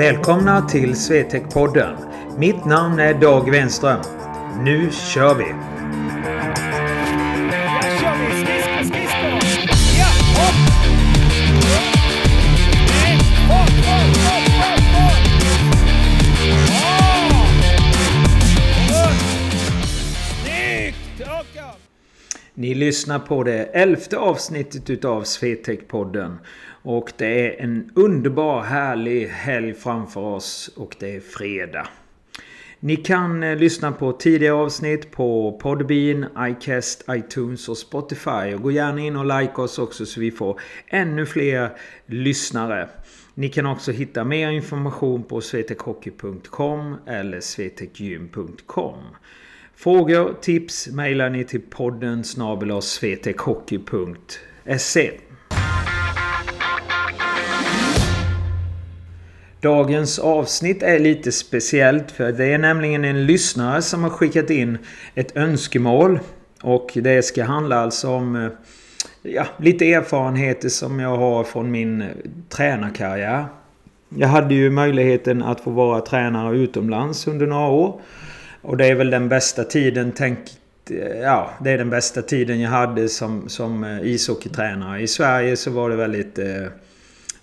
Välkomna till Swetec-podden. Mitt namn är Dag Wenström. Nu kör vi! Ni lyssnar på det elfte avsnittet utav Swetec-podden. Och det är en underbar härlig helg framför oss och det är fredag. Ni kan eh, lyssna på tidigare avsnitt på Podbean, iCast, iTunes och Spotify. Och gå gärna in och like oss också så vi får ännu fler lyssnare. Ni kan också hitta mer information på svetekhockey.com eller svetekgym.com. Frågor, tips mejlar ni till podden snabel svetekhockey.se. Dagens avsnitt är lite speciellt för det är nämligen en lyssnare som har skickat in ett önskemål. Och det ska handla alltså om eh, ja, lite erfarenheter som jag har från min eh, tränarkarriär. Jag hade ju möjligheten att få vara tränare utomlands under några år. Och det är väl den bästa tiden tänkt eh, Ja, det är den bästa tiden jag hade som, som ishockeytränare. I Sverige så var det väldigt eh,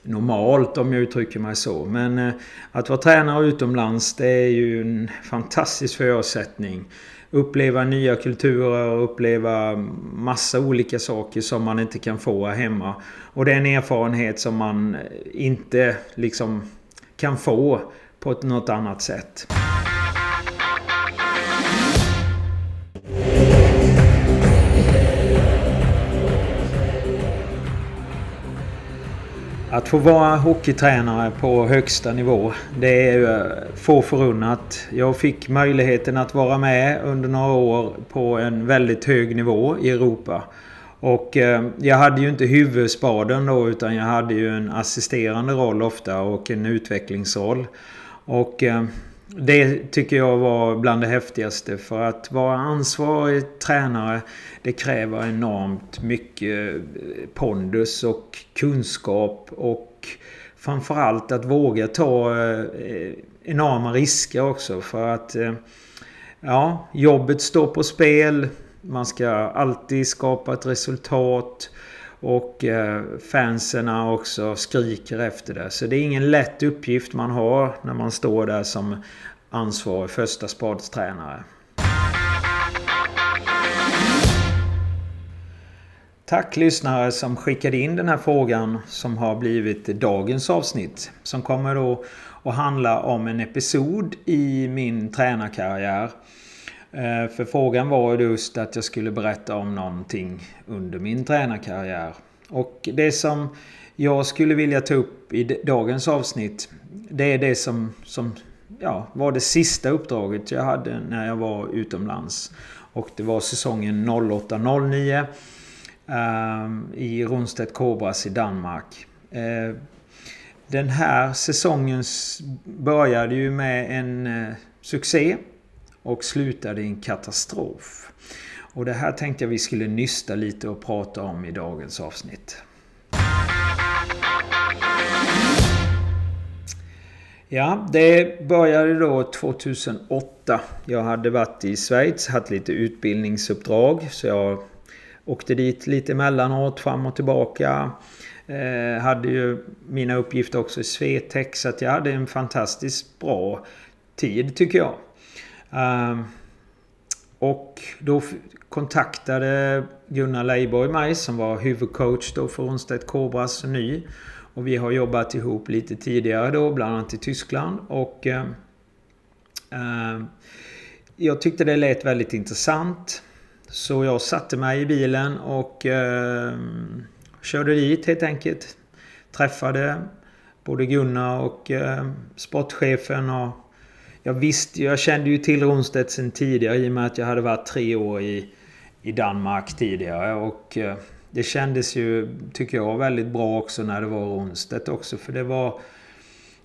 normalt om jag uttrycker mig så. Men eh, att vara tränare utomlands det är ju en fantastisk förutsättning. Uppleva nya kulturer och uppleva massa olika saker som man inte kan få här hemma. Och det är en erfarenhet som man inte liksom kan få på något annat sätt. Att få vara hockeytränare på högsta nivå, det är eh, få förunnat. Jag fick möjligheten att vara med under några år på en väldigt hög nivå i Europa. Och eh, jag hade ju inte huvudspaden då utan jag hade ju en assisterande roll ofta och en utvecklingsroll. Och eh, det tycker jag var bland det häftigaste för att vara ansvarig tränare det kräver enormt mycket eh, pondus och kunskap och framförallt att våga ta eh, enorma risker också för att eh, ja, jobbet står på spel. Man ska alltid skapa ett resultat. Och eh, fanserna också skriker efter det. Så det är ingen lätt uppgift man har när man står där som ansvarig första spadstränare. Tack lyssnare som skickade in den här frågan som har blivit dagens avsnitt. Som kommer då att handla om en episod i min tränarkarriär. Eh, för frågan var ju just att jag skulle berätta om någonting under min tränarkarriär. Och det som jag skulle vilja ta upp i dagens avsnitt det är det som, som ja, var det sista uppdraget jag hade när jag var utomlands. Och det var säsongen 08-09 ehm, i Rundstedt Kobras i Danmark. Eh, Den här säsongen började ju med en eh, succé och slutade i en katastrof. Och det här tänkte jag vi skulle nysta lite och prata om i dagens avsnitt. Ja, det började då 2008. Jag hade varit i Schweiz, haft lite utbildningsuppdrag. Så jag åkte dit lite emellanåt, fram och tillbaka. Eh, hade ju mina uppgifter också i Swetec, så att jag hade en fantastiskt bra tid tycker jag. Um, och då kontaktade Gunnar Leiborg mig som var huvudcoach då för Ronstedt Cobras ny. Och vi har jobbat ihop lite tidigare då, bland annat i Tyskland. Och eh, eh, jag tyckte det lät väldigt intressant. Så jag satte mig i bilen och eh, körde dit helt enkelt. Träffade både Gunnar och eh, sportchefen och jag visste jag kände ju till Ronstedt sen tidigare i och med att jag hade varit tre år i, i Danmark tidigare. Och eh, det kändes ju, tycker jag, väldigt bra också när det var Ronstedt också. För det var...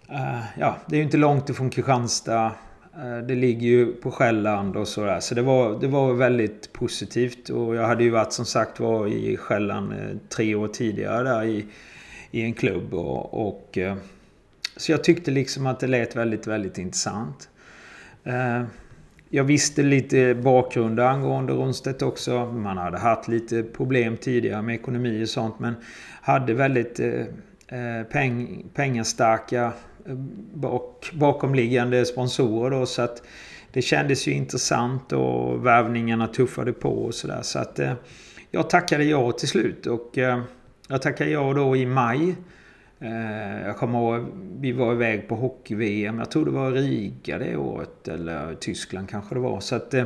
Eh, ja, det är ju inte långt ifrån Kristianstad. Eh, det ligger ju på Själland och sådär. Så det var, det var väldigt positivt. Och jag hade ju varit som sagt var i Själland tre år tidigare där i, i en klubb. Och, och så jag tyckte liksom att det lät väldigt, väldigt intressant. Eh, jag visste lite bakgrund angående Rundstedt också. Man hade haft lite problem tidigare med ekonomi och sånt men hade väldigt eh, eh, peng, pengastarka bak, bakomliggande sponsorer då så att det kändes ju intressant och värvningarna tuffade på och sådär. Så att jag tackade ja till slut och jag tackade ja då i maj. Eh, jag kommer ihåg, vi var iväg på hockey-VM. Jag tror det var Riga det året. Eller Tyskland kanske det var. Så att eh,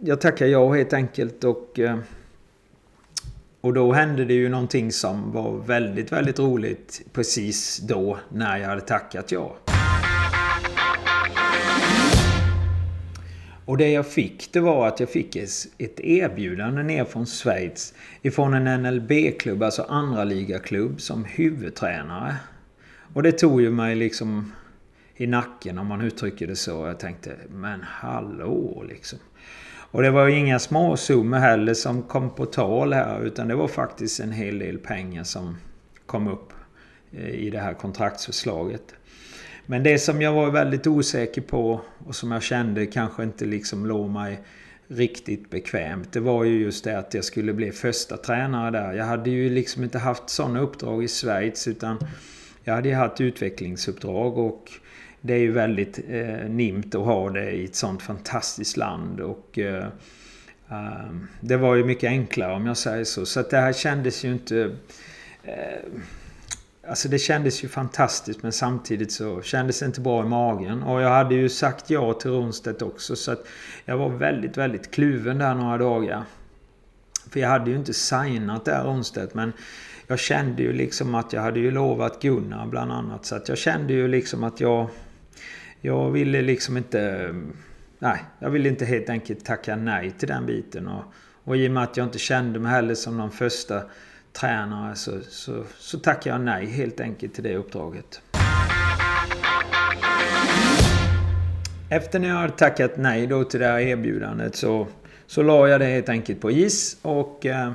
jag tackade ja helt enkelt och... Eh, och då hände det ju någonting som var väldigt, väldigt roligt precis då när jag hade tackat ja. Och det jag fick det var att jag fick ett erbjudande ner från Schweiz ifrån en NLB-klubb, alltså andra ligaklubb som huvudtränare. Och det tog ju mig liksom i nacken om man uttrycker det så. Jag tänkte, men hallå liksom. Och det var ju inga småsummor heller som kom på tal här utan det var faktiskt en hel del pengar som kom upp eh, i det här kontraktsförslaget. Men det som jag var väldigt osäker på och som jag kände kanske inte liksom låg mig riktigt bekvämt. Det var ju just det att jag skulle bli första tränare där. Jag hade ju liksom inte haft sådana uppdrag i Schweiz utan jag hade ju haft utvecklingsuppdrag och det är ju väldigt eh, nimt att ha det i ett sånt fantastiskt land. Och eh, eh, Det var ju mycket enklare om jag säger så. Så att det här kändes ju inte... Eh, Alltså det kändes ju fantastiskt men samtidigt så kändes det inte bra i magen. Och jag hade ju sagt ja till Ronstedt också så att jag var väldigt, väldigt kluven där några dagar. För jag hade ju inte signat där Ronstedt men jag kände ju liksom att jag hade ju lovat Gunnar bland annat. Så att jag kände ju liksom att jag... Jag ville liksom inte... Nej, jag ville inte helt enkelt tacka nej till den biten. Och, och i och med att jag inte kände mig heller som någon första tränare så, så, så tackar jag nej helt enkelt till det uppdraget. Efter när jag hade tackat nej då till det här erbjudandet så, så la jag det helt enkelt på is och eh,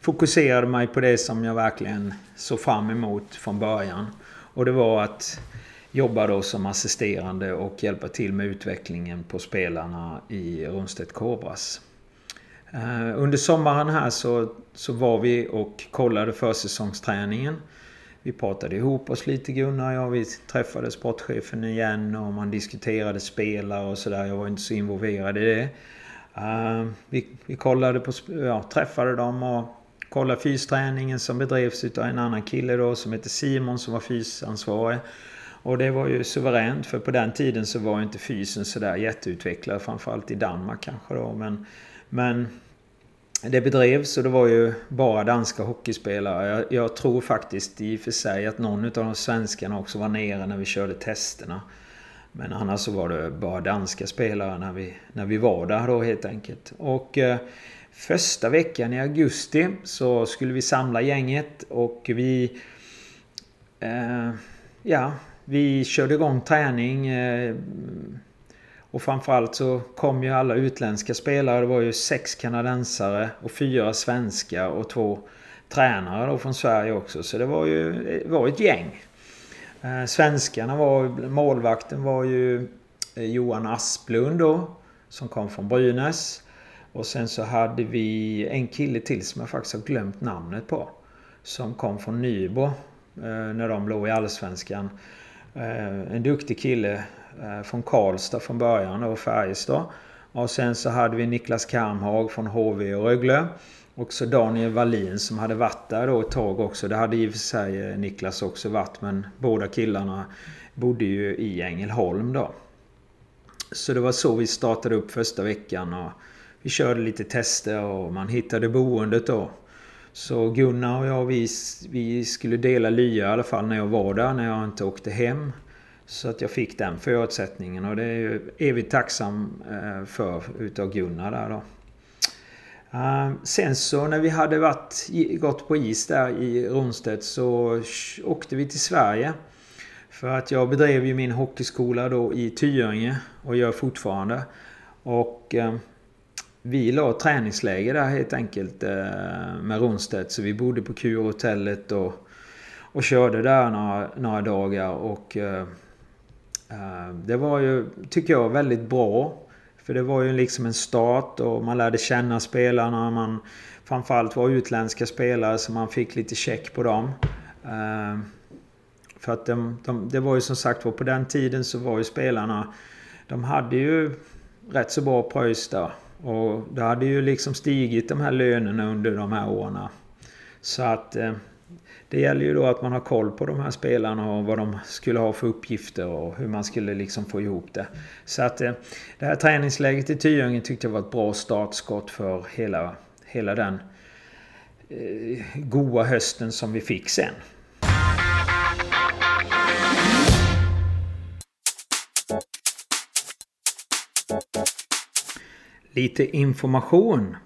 fokuserade mig på det som jag verkligen såg fram emot från början. Och det var att jobba då som assisterande och hjälpa till med utvecklingen på spelarna i Rundstedt Cobras. Eh, under sommaren här så, så var vi och kollade försäsongsträningen. Vi pratade ihop oss lite Gunnar och jag. Vi träffade sportchefen igen och man diskuterade spelare och sådär. Jag var inte så involverad i det. Eh, vi, vi kollade på, ja, träffade dem och kollade fysträningen som bedrevs av en annan kille då som heter Simon som var fysansvarig. Och det var ju suveränt för på den tiden så var inte fysen sådär jätteutvecklad. Framförallt i Danmark kanske då. Men men det bedrevs och det var ju bara danska hockeyspelare. Jag, jag, tror faktiskt i och för sig att någon av de svenskarna också var nere när vi körde testerna. Men annars så var det bara danska spelare när vi, när vi var där då helt enkelt. Och eh, första veckan i augusti så skulle vi samla gänget och vi... Eh, ja, vi körde igång träning. Eh, och framförallt så kom ju alla utländska spelare. Det var ju sex kanadensare och fyra svenska och två tränare då från Sverige också. Så det var ju det var ett gäng. Eh, svenskarna var... Målvakten var ju eh, Johan Asplund då. Som kom från Brynäs. Och sen så hade vi en kille till som jag faktiskt har glömt namnet på. Som kom från Nybro. Eh, när de låg i Allsvenskan. Eh, en duktig kille Eh, från Karlstad från början och Färjestad. Och sen så hade vi Niklas Karmhag från HV och Rögle. Och så Daniel Wallin som hade varit där då ett tag också. Det hade i och för sig eh, Niklas också varit men båda killarna bodde ju i Ängelholm då. Så det var så vi startade upp första veckan och vi körde lite tester och man hittade boendet då. Så Gunnar och jag vi, vi skulle dela lya i alla fall när jag var där, när jag inte åkte hem. Så att jag fick den förutsättningen och det är jag evigt tacksam eh, för utav Gunnar där då. Eh, sen så när vi hade varit, gått på is där i Rundstedt så åkte vi till Sverige. För att jag bedrev ju min hockeyskola då i Tyringe och gör fortfarande. Och eh, vi la träningsläger där helt enkelt eh, med Rundstedt. Så vi bodde på Kurhotellet och och körde där några, några dagar och Eh, det var ju, tycker jag, väldigt bra. För det var ju liksom en start och man lärde känna spelarna. Man framförallt var utländska spelare så man fick lite check på dem. Eh, för att de, de, det var ju som sagt var på den tiden så var ju spelarna... De hade ju rätt så bra pröjs där. Och det hade ju liksom stigit de här lönerna under de här åren. Så att eh, det gäller ju då att man har koll på de här spelarna och vad de skulle ha för uppgifter och hur man skulle liksom få ihop det. Så att eh, det här träningsläget i Tyringen tyckte jag var ett bra startskott för hela, hela den eh, goa hösten som vi fick sen. Lite information.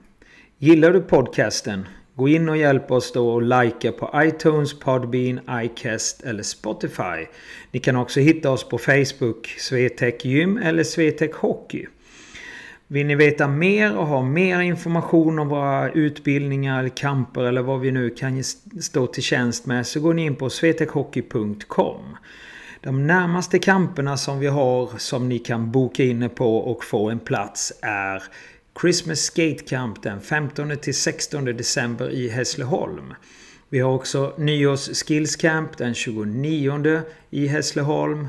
Gillar du podcasten? Gå in och hjälp oss då och likea på iTunes, Podbean, iCast eller Spotify. Ni kan också hitta oss på Facebook, Swetec Gym eller Swetec Hockey. Vill ni veta mer och ha mer information om våra utbildningar, eller kamper eller vad vi nu kan stå till tjänst med så går ni in på swetechhockey.com. De närmaste kamperna som vi har som ni kan boka in på och få en plats är Christmas Skate Camp den 15 till 16 december i Hässleholm. Vi har också nyårs Skills Camp den 29 i Hässleholm.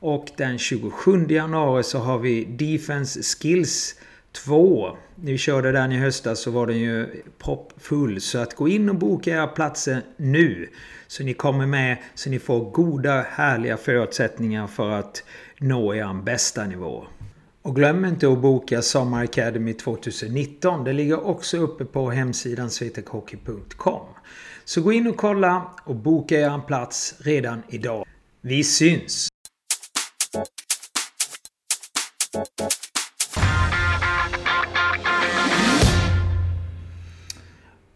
Och den 27 januari så har vi Defense Skills 2. När vi körde den i höstas så var den ju proppfull. Så att gå in och boka era platser nu. Så ni kommer med så ni får goda härliga förutsättningar för att nå er bästa nivå. Och glöm inte att boka Sommar Academy 2019. Det ligger också uppe på hemsidan swetechockey.com. Så gå in och kolla och boka er en plats redan idag. Vi syns!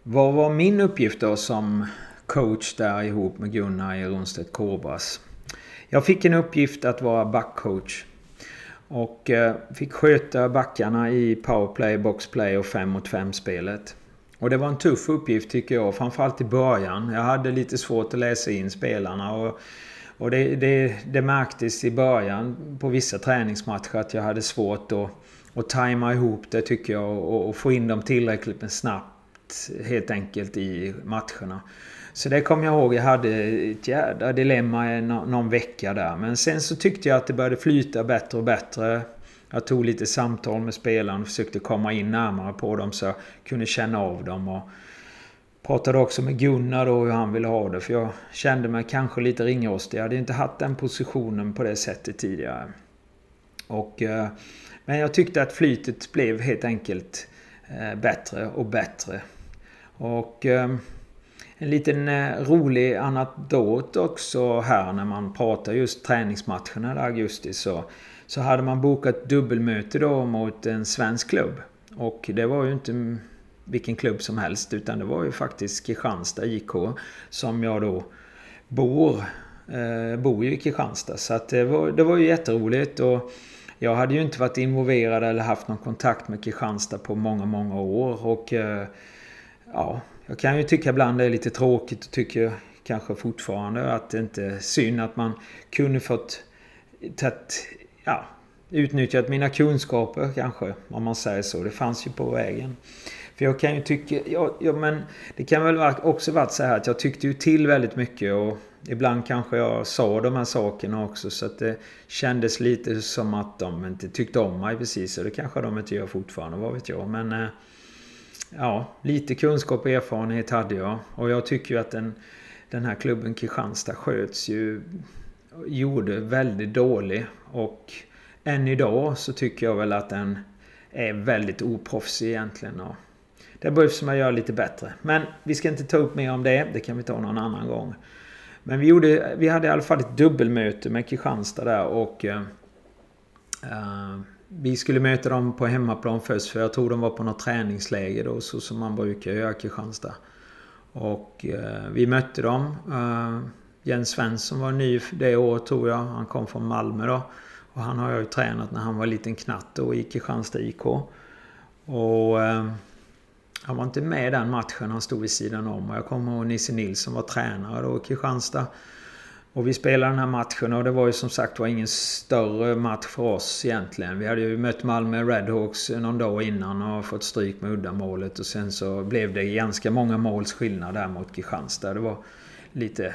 Vad var min uppgift då som coach där ihop med Gunnar i Ronstedt-Kobras? Jag fick en uppgift att vara backcoach. Och eh, fick sköta backarna i powerplay, boxplay och 5 mot 5 spelet. Och det var en tuff uppgift tycker jag, framförallt i början. Jag hade lite svårt att läsa in spelarna. Och, och det, det, det märktes i början på vissa träningsmatcher att jag hade svårt att, att tajma ihop det tycker jag och, och få in dem tillräckligt snabbt helt enkelt i matcherna. Så det kommer jag ihåg. Jag hade ett jädra dilemma någon vecka där. Men sen så tyckte jag att det började flyta bättre och bättre. Jag tog lite samtal med spelarna och försökte komma in närmare på dem så jag kunde känna av dem. Och pratade också med Gunnar då hur han ville ha det. För jag kände mig kanske lite ringrostig. Jag hade inte haft den positionen på det sättet tidigare. Och, eh, men jag tyckte att flytet blev helt enkelt eh, bättre och bättre. Och eh, en liten eh, rolig anekdot också här när man pratar just träningsmatcherna i augusti så, så hade man bokat dubbelmöte då mot en svensk klubb. Och det var ju inte vilken klubb som helst utan det var ju faktiskt Kristianstad IK som jag då bor. Eh, bor ju i Kristianstad så att det var, det var ju jätteroligt. Och jag hade ju inte varit involverad eller haft någon kontakt med Kristianstad på många, många år. Och eh, ja, jag kan ju tycka ibland det är lite tråkigt och tycker kanske fortfarande att det inte är synd att man kunde fått tätt, ja, utnyttjat mina kunskaper kanske, om man säger så. Det fanns ju på vägen. För jag kan ju tycka, ja, ja men det kan väl också varit så här att jag tyckte ju till väldigt mycket och ibland kanske jag sa de här sakerna också så att det kändes lite som att de inte tyckte om mig precis och det kanske de inte gör fortfarande, vad vet jag. Men eh, ja, lite kunskap och erfarenhet hade jag. Och jag tycker ju att den, den här klubben Kristianstad sköts ju... Gjorde väldigt dålig. Och än idag så tycker jag väl att den är väldigt oproffsig egentligen. Och det behövs man göra lite bättre. Men vi ska inte ta upp mer om det. Det kan vi ta någon annan gång. Men vi, gjorde, vi hade i alla fall ett dubbelmöte med Kristianstad där och... Uh, vi skulle möta dem på hemmaplan först för jag tror de var på något träningsläger då så som man brukar göra i Kristianstad. Och eh, vi mötte dem. Eh, Jens Svensson var ny det året tror jag. Han kom från Malmö då. Och han har jag ju tränat när han var liten knatt då i Kristianstad IK. Och eh, Han var inte med i den matchen, han stod vid sidan om. Och jag kommer ihåg Nisse Nilsson var tränare då i Kristianstad. Och vi spelade den här matchen och det var ju som sagt var ingen större match för oss egentligen. Vi hade ju mött Malmö Redhawks någon dag innan och fått stryk med uddamålet. Och sen så blev det ganska många måls skillnad där mot Kristianstad. Det var lite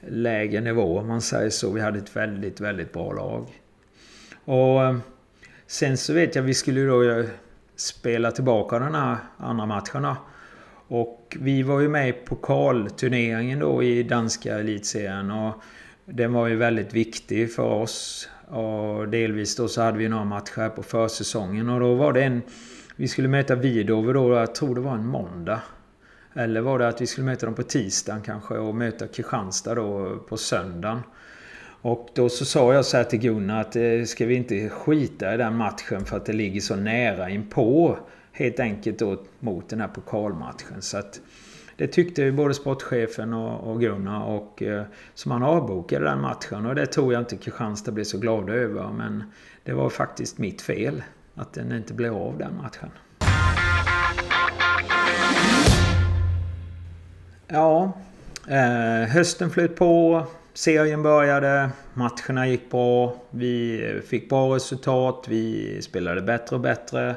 lägre nivå om man säger så. Vi hade ett väldigt, väldigt bra lag. Och eh, sen så vet jag, vi skulle ju då eh, spela tillbaka den här andra matcherna. Och vi var ju med i pokalturneringen då i danska elitserien. Och den var ju väldigt viktig för oss. Och delvis då så hade vi några matcher på försäsongen. Och då var det en... Vi skulle möta Vidove då, jag tror det var en måndag. Eller var det att vi skulle möta dem på tisdagen kanske och möta Kristianstad då på söndagen. Och då så sa jag så här till Gunnar att eh, ska vi inte skita i den matchen för att det ligger så nära inpå. Helt enkelt då mot den här pokalmatchen. Så att det tyckte ju både sportchefen och, och Gunnar och eh, så man avbokade den matchen. Och det tror jag inte Kristianstad blev så glada över. Men det var faktiskt mitt fel att den inte blev av den matchen. Ja, eh, hösten flöt på. Serien började, matcherna gick bra, vi eh, fick bra resultat, vi spelade bättre och bättre.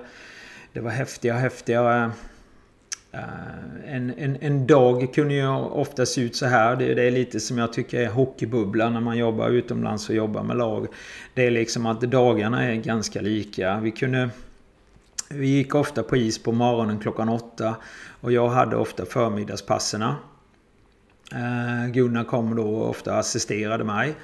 Det var häftiga häftiga... Uh, en, en, en dag kunde ju ofta se ut så här. Det, det, är lite som jag tycker är hockeybubblan när man jobbar utomlands och jobbar med lag. Det är liksom att dagarna är ganska lika. Vi kunde... Vi gick ofta på is på morgonen klockan åtta. Och jag hade ofta förmiddagspasserna. Eh, Gunnar kom då och ofta assisterade mig.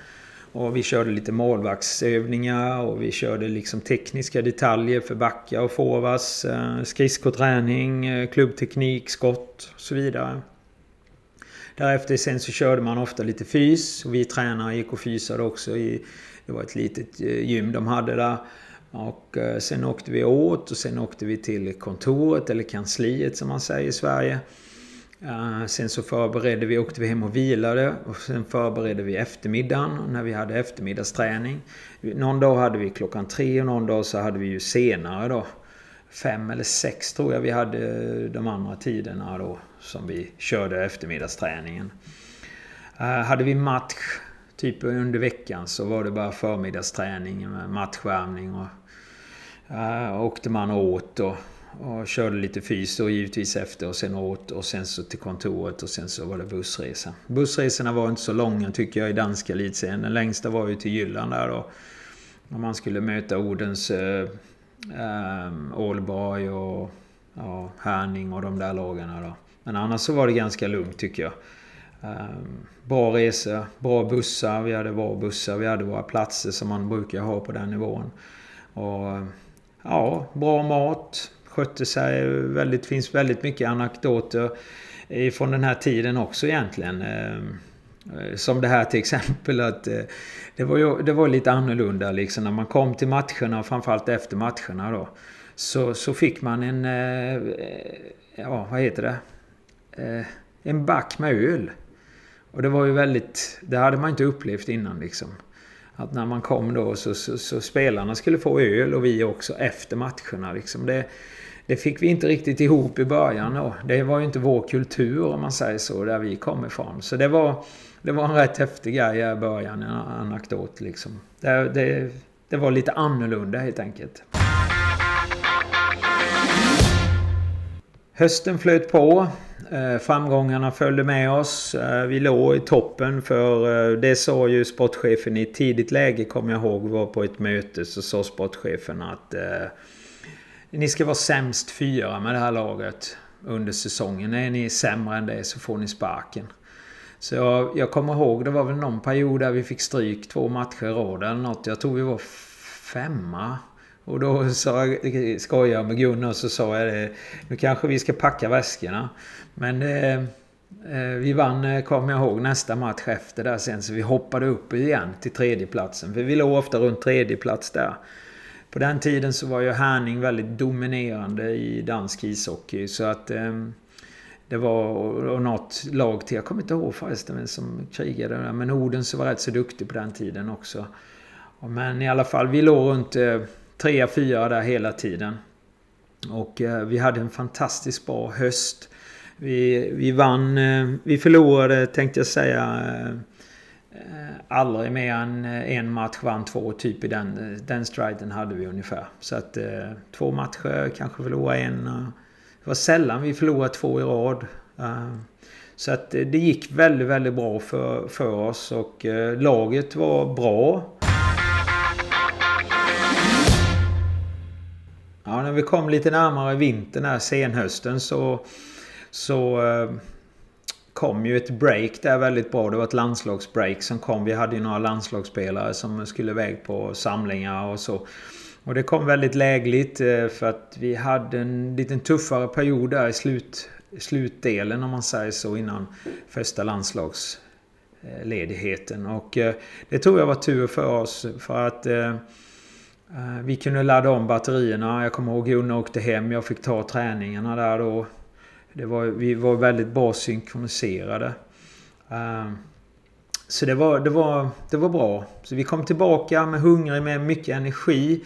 Och vi körde lite målvaktsövningar och vi körde liksom tekniska detaljer för backar och forwards. Eh, skridskoträning, eh, klubbteknik, skott och så vidare. Därefter sen så körde man ofta lite fys. Och vi tränare gick och fysade också. I, det var ett litet eh, gym de hade där. Och sen åkte vi åt och sen åkte vi till kontoret eller kansliet som man säger i Sverige. Uh, sen så förberedde vi, åkte vi hem och vilade och sen förberedde vi eftermiddagen när vi hade eftermiddagsträning. Någon dag hade vi klockan tre och någon dag så hade vi ju senare då. Fem eller sex tror jag vi hade de andra tiderna då som vi körde eftermiddagsträningen. Uh, hade vi match typ under veckan så var det bara förmiddagsträning med matchvärmning och uh, åkte man åt och och körde lite fys och givetvis efter och sen åt och sen så till kontoret och sen så var det bussresa. Bussresorna var inte så långa tycker jag i danska elitserien. Den längsta var ju till Jylland där då. Och man skulle möta Odens äh, äh, Ålborg och ja, Härning och de där lagarna då. Men annars så var det ganska lugnt tycker jag. Um, bra resor, bra bussar, vi hade bra bussar, vi hade våra platser som man brukar ha på den nivån. Och ja, bra mat, skötte sig väldigt. finns väldigt mycket anekdoter från den här tiden också egentligen. Eh, som det här till exempel att eh, det var, ju, det var lite annorlunda liksom när man kom till matcherna, och framförallt efter matcherna då. Så, så fick man en, eh, ja vad heter det? En back med öl. Och det var ju väldigt, det hade man inte upplevt innan liksom. Att när man kom då så, så, så spelarna skulle få öl och vi också efter matcherna liksom. Det, det fick vi inte riktigt ihop i början. Och det var ju inte vår kultur om man säger så, där vi kom ifrån. Så det var, det var en rätt häftig grej i början, en anekdot liksom. Det, det, det var lite annorlunda helt enkelt. Hösten flöt på. Eh, framgångarna följde med oss. Eh, vi låg i toppen för eh, det sa ju sportchefen i ett tidigt läge, kommer jag ihåg, var på ett möte så sa sportchefen att ni ska vara sämst fyra med det här laget under säsongen. Är ni sämre än det så får ni sparken. Så jag, jag kommer ihåg, det var väl någon period där vi fick stryk två matcher i rad eller något. Jag tror vi var femma. Och då sa jag, skojade jag med Gunnar och så sa jag det. Nu kanske vi ska packa väskorna. Men eh, eh vi vann, eh, kommer jag ihåg, nästa match efter där sen. Så vi hoppade upp igen till tredjeplatsen. För vi låg ofta runt tredjeplats där. På den tiden så var ju Härning väldigt dominerande i dansk ishockey. Så att eh, det var och något lag till. Jag kommer inte ihåg förresten vem som krigade där. Men Odense var rätt så duktig på den tiden också. Men i alla fall, vi låg runt eh, 3-4 där hela tiden. Och eh, vi hade en fantastiskt bra höst. Vi, vi vann, eh, vi förlorade tänkte jag säga eh, Eh, aldrig mer än eh, en match, vann två typ i den, eh, den striden hade vi ungefär. Så att två matcher, kanske förlora en. Det var sällan vi förlorade två i rad. Så att det gick väldigt, väldigt bra för, för oss och laget var bra. Ja, när vi kom lite närmare vintern här, senhösten så... Så eh, kom ju ett break där väldigt bra. Det var ett landslagsbreak som kom. Vi hade ju några landslagsspelare som skulle iväg på samlingar och så. Och det kom väldigt lägligt eh, för att vi hade en liten tuffare period där i slut, slutdelen om man säger så innan första landslagsledigheten. Och eh, det tror jag var tur för oss för att eh, vi kunde ladda om batterierna. Jag kommer ihåg Gunnar åkte hem. Jag fick ta träningarna där då. Det var, vi var väldigt bra synkroniserade. Ehm, så det var, det, var, det var bra. Så vi kom tillbaka med hungrig, med mycket energi.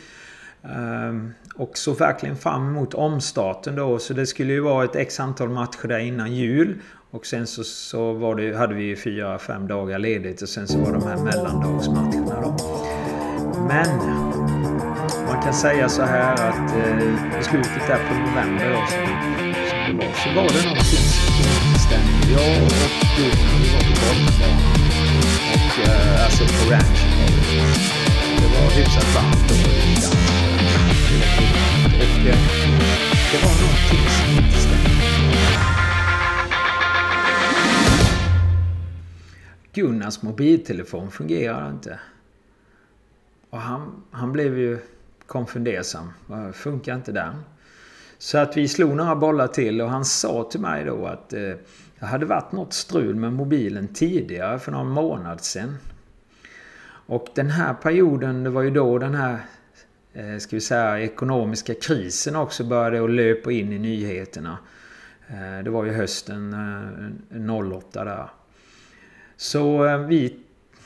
Ehm, och såg verkligen fram emot omstarten då. Så det skulle ju vara ett x antal matcher där innan jul. Och sen så, så var det, hade vi fyra, fem dagar ledigt och sen så var de här mellandagsmatcherna då. Men man kan säga så här att eh, i slutet där på november då, så så var det någonting som stämde. Jag och Gunnar vi var på golfbanan. Och eh, alltså på ranchen det. var hyfsat varmt och Och eh, det var någonting som inte stämde. Gunnars mobiltelefon fungerar inte. Och han, han blev ju konfundersam. Funkar inte den? Så att vi slog några bollar till och han sa till mig då att eh, det hade varit något strul med mobilen tidigare för någon månad sedan. Och den här perioden, det var ju då den här eh, ska vi säga, ekonomiska krisen också började att löpa in i nyheterna. Eh, det var ju hösten eh, 08 där. Så eh, vi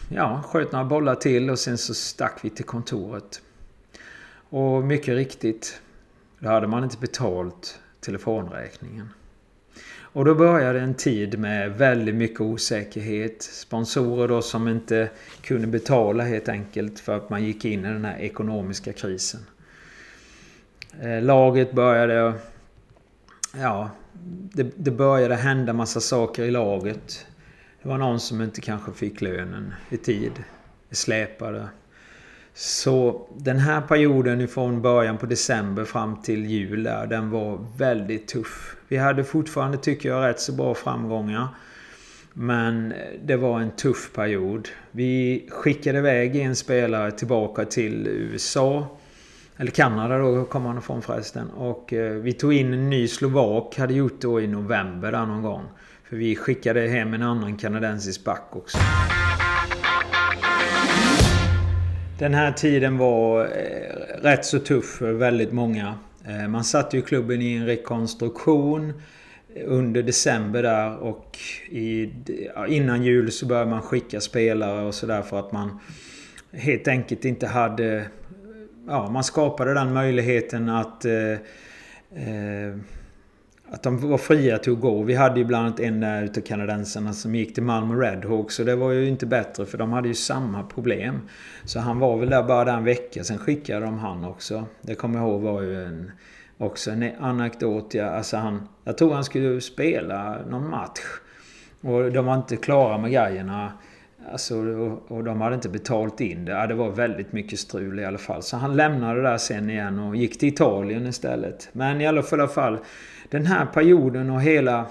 ja, sköt några bollar till och sen så stack vi till kontoret. Och mycket riktigt, då hade man inte betalt telefonräkningen. Och då började en tid med väldigt mycket osäkerhet. Sponsorer då som inte kunde betala helt enkelt för att man gick in i den här ekonomiska krisen. Eh, laget började... Ja, det, det började hända massa saker i laget. Det var någon som inte kanske fick lönen i tid. Det släpade. Så den här perioden från början på december fram till jul där, den var väldigt tuff. Vi hade fortfarande, tycker jag, rätt så bra framgångar. Men det var en tuff period. Vi skickade iväg en spelare tillbaka till USA. Eller Kanada då kom han ifrån förresten. Och eh, vi tog in en ny slovak, hade gjort då i november där någon gång. För vi skickade hem en annan kanadensisk back också. Den här tiden var eh, rätt så tuff för väldigt många. Eh, man satte ju klubben i en rekonstruktion eh, under december där och i, innan jul så började man skicka spelare och sådär för att man helt enkelt inte hade... Ja, man skapade den möjligheten att eh, eh, att de var fria till att gå. Vi hade ju bland annat en där utav kanadensarna som gick till Malmö Redhawks och det var ju inte bättre för de hade ju samma problem. Så han var väl där bara den en vecka, sen skickade de han också. Det kommer jag ihåg var ju en, också en anekdot. Ja, alltså han, jag tror han skulle spela någon match. Och de var inte klara med grejerna. Alltså, och de hade inte betalt in det. Ja, det var väldigt mycket strul i alla fall. Så han lämnade det där sen igen och gick till Italien istället. Men i alla fall den här perioden och hela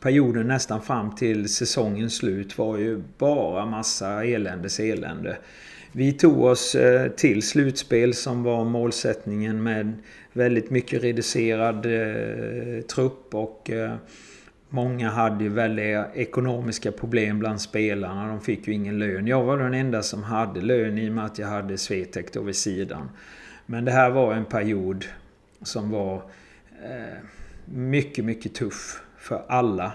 perioden nästan fram till säsongens slut var ju bara massa eländes elände. Vi tog oss eh, till slutspel som var målsättningen med väldigt mycket reducerad eh, trupp och eh, Många hade ju väldiga ekonomiska problem bland spelarna. De fick ju ingen lön. Jag var den enda som hade lön i och med att jag hade Swetec då vid sidan. Men det här var en period som var eh, mycket, mycket tuff för alla.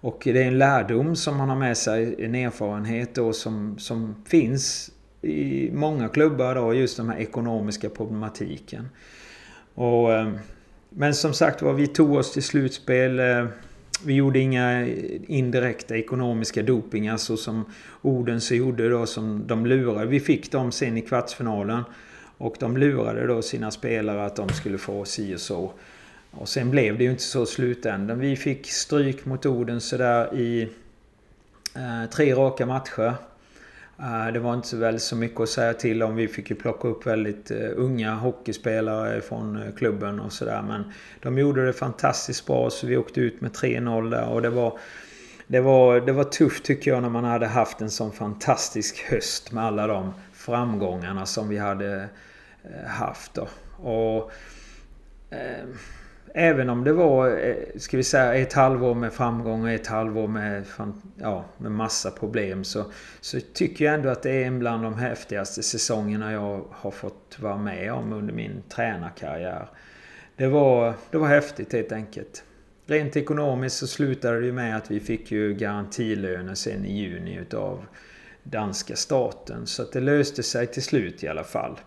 Och det är en lärdom som man har med sig, en erfarenhet då som, som finns i många klubbar då, just den här ekonomiska problematiken. Och eh, men som sagt var, vi tog oss till slutspel. Eh, vi gjorde inga indirekta ekonomiska dopingar så som Odense gjorde då som de lurade. Vi fick dem sen i kvartsfinalen. Och de lurade då sina spelare att de skulle få si och så. Och sen blev det ju inte så i slutändan. Vi fick stryk mot Odense där i eh, tre raka matcher. Eh, det var inte så väl så mycket att säga till om. Vi fick ju plocka upp väldigt eh, unga hockeyspelare från eh, klubben och sådär. Men de gjorde det fantastiskt bra så vi åkte ut med 3-0 där och det var... Det var, det var tufft tycker jag när man hade haft en sån fantastisk höst med alla de framgångarna som vi hade eh, haft. Då. Och, eh, Även om det var, eh, ska vi säga, ett halvår med framgång och ett halvår med, ja, med massa problem så, så tycker jag ändå att det är en bland de häftigaste säsongerna jag har fått vara med om under min tränarkarriär. Det var, det var häftigt helt enkelt. Rent ekonomiskt så slutade det med att vi fick ju garantilöner sen i juni utav danska staten. Så att det löste sig till slut i alla fall.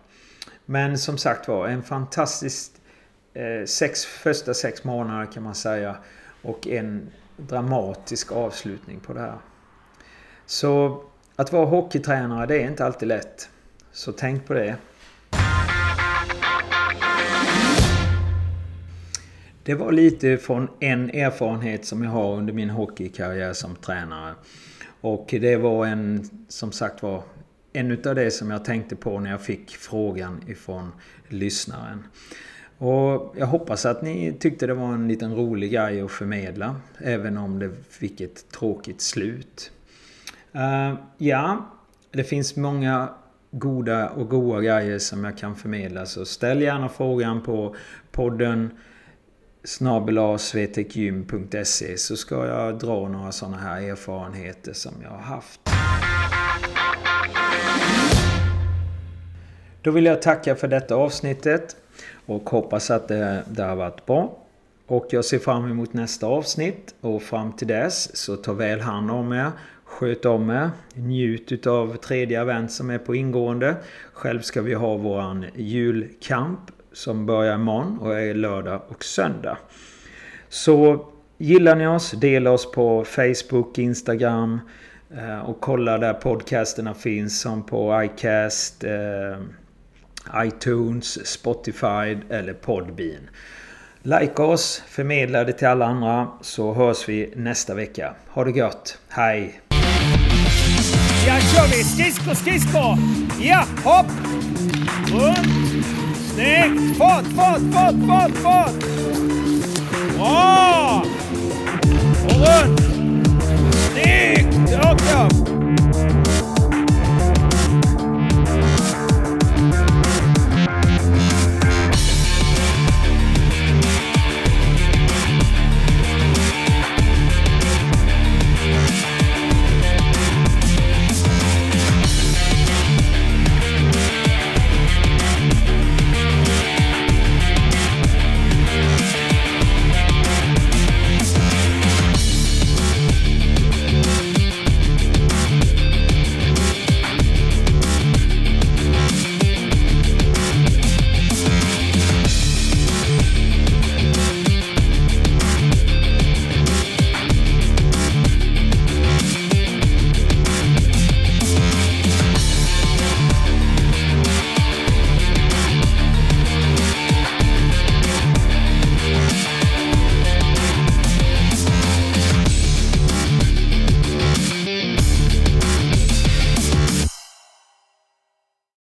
Men som sagt var, en fantastisk Eh, sex, första sex månader kan man säga. Och en dramatisk avslutning på det här. Så att vara hockeytränare det är inte alltid lätt. Så tänk på det. Det var lite från en erfarenhet som jag har under min hockeykarriär som tränare. Och det var en, som sagt var, en utav det som jag tänkte på när jag fick frågan ifrån lyssnaren. Och jag hoppas att ni tyckte det var en liten rolig grej att förmedla. Även om det fick ett tråkigt slut. Uh, ja, det finns många goda och goda grejer som jag kan förmedla. Så ställ gärna frågan på podden snabelasvetekgym.se så ska jag dra några sådana här erfarenheter som jag har haft. Då vill jag tacka för detta avsnittet. Och hoppas att det, det har varit bra. Och jag ser fram emot nästa avsnitt. Och fram till dess så ta väl hand om er. Sköt om er. Njut utav tredje advent som är på ingående. Själv ska vi ha våran julkamp som börjar imorgon och är lördag och söndag. Så gillar ni oss, dela oss på Facebook, Instagram eh, och kolla där podcasterna finns som på iCast eh, iTunes, Spotify eller Podbean. Like oss, förmedla det till alla andra så hörs vi nästa vecka. Ha det gött. Hej! Ja, kör vi! Skridsko, skridsko! Ja, hopp! Runt! Snyggt! Fart, fart, fart, fart, fart! Bra! Och runt! Snyggt! Rakt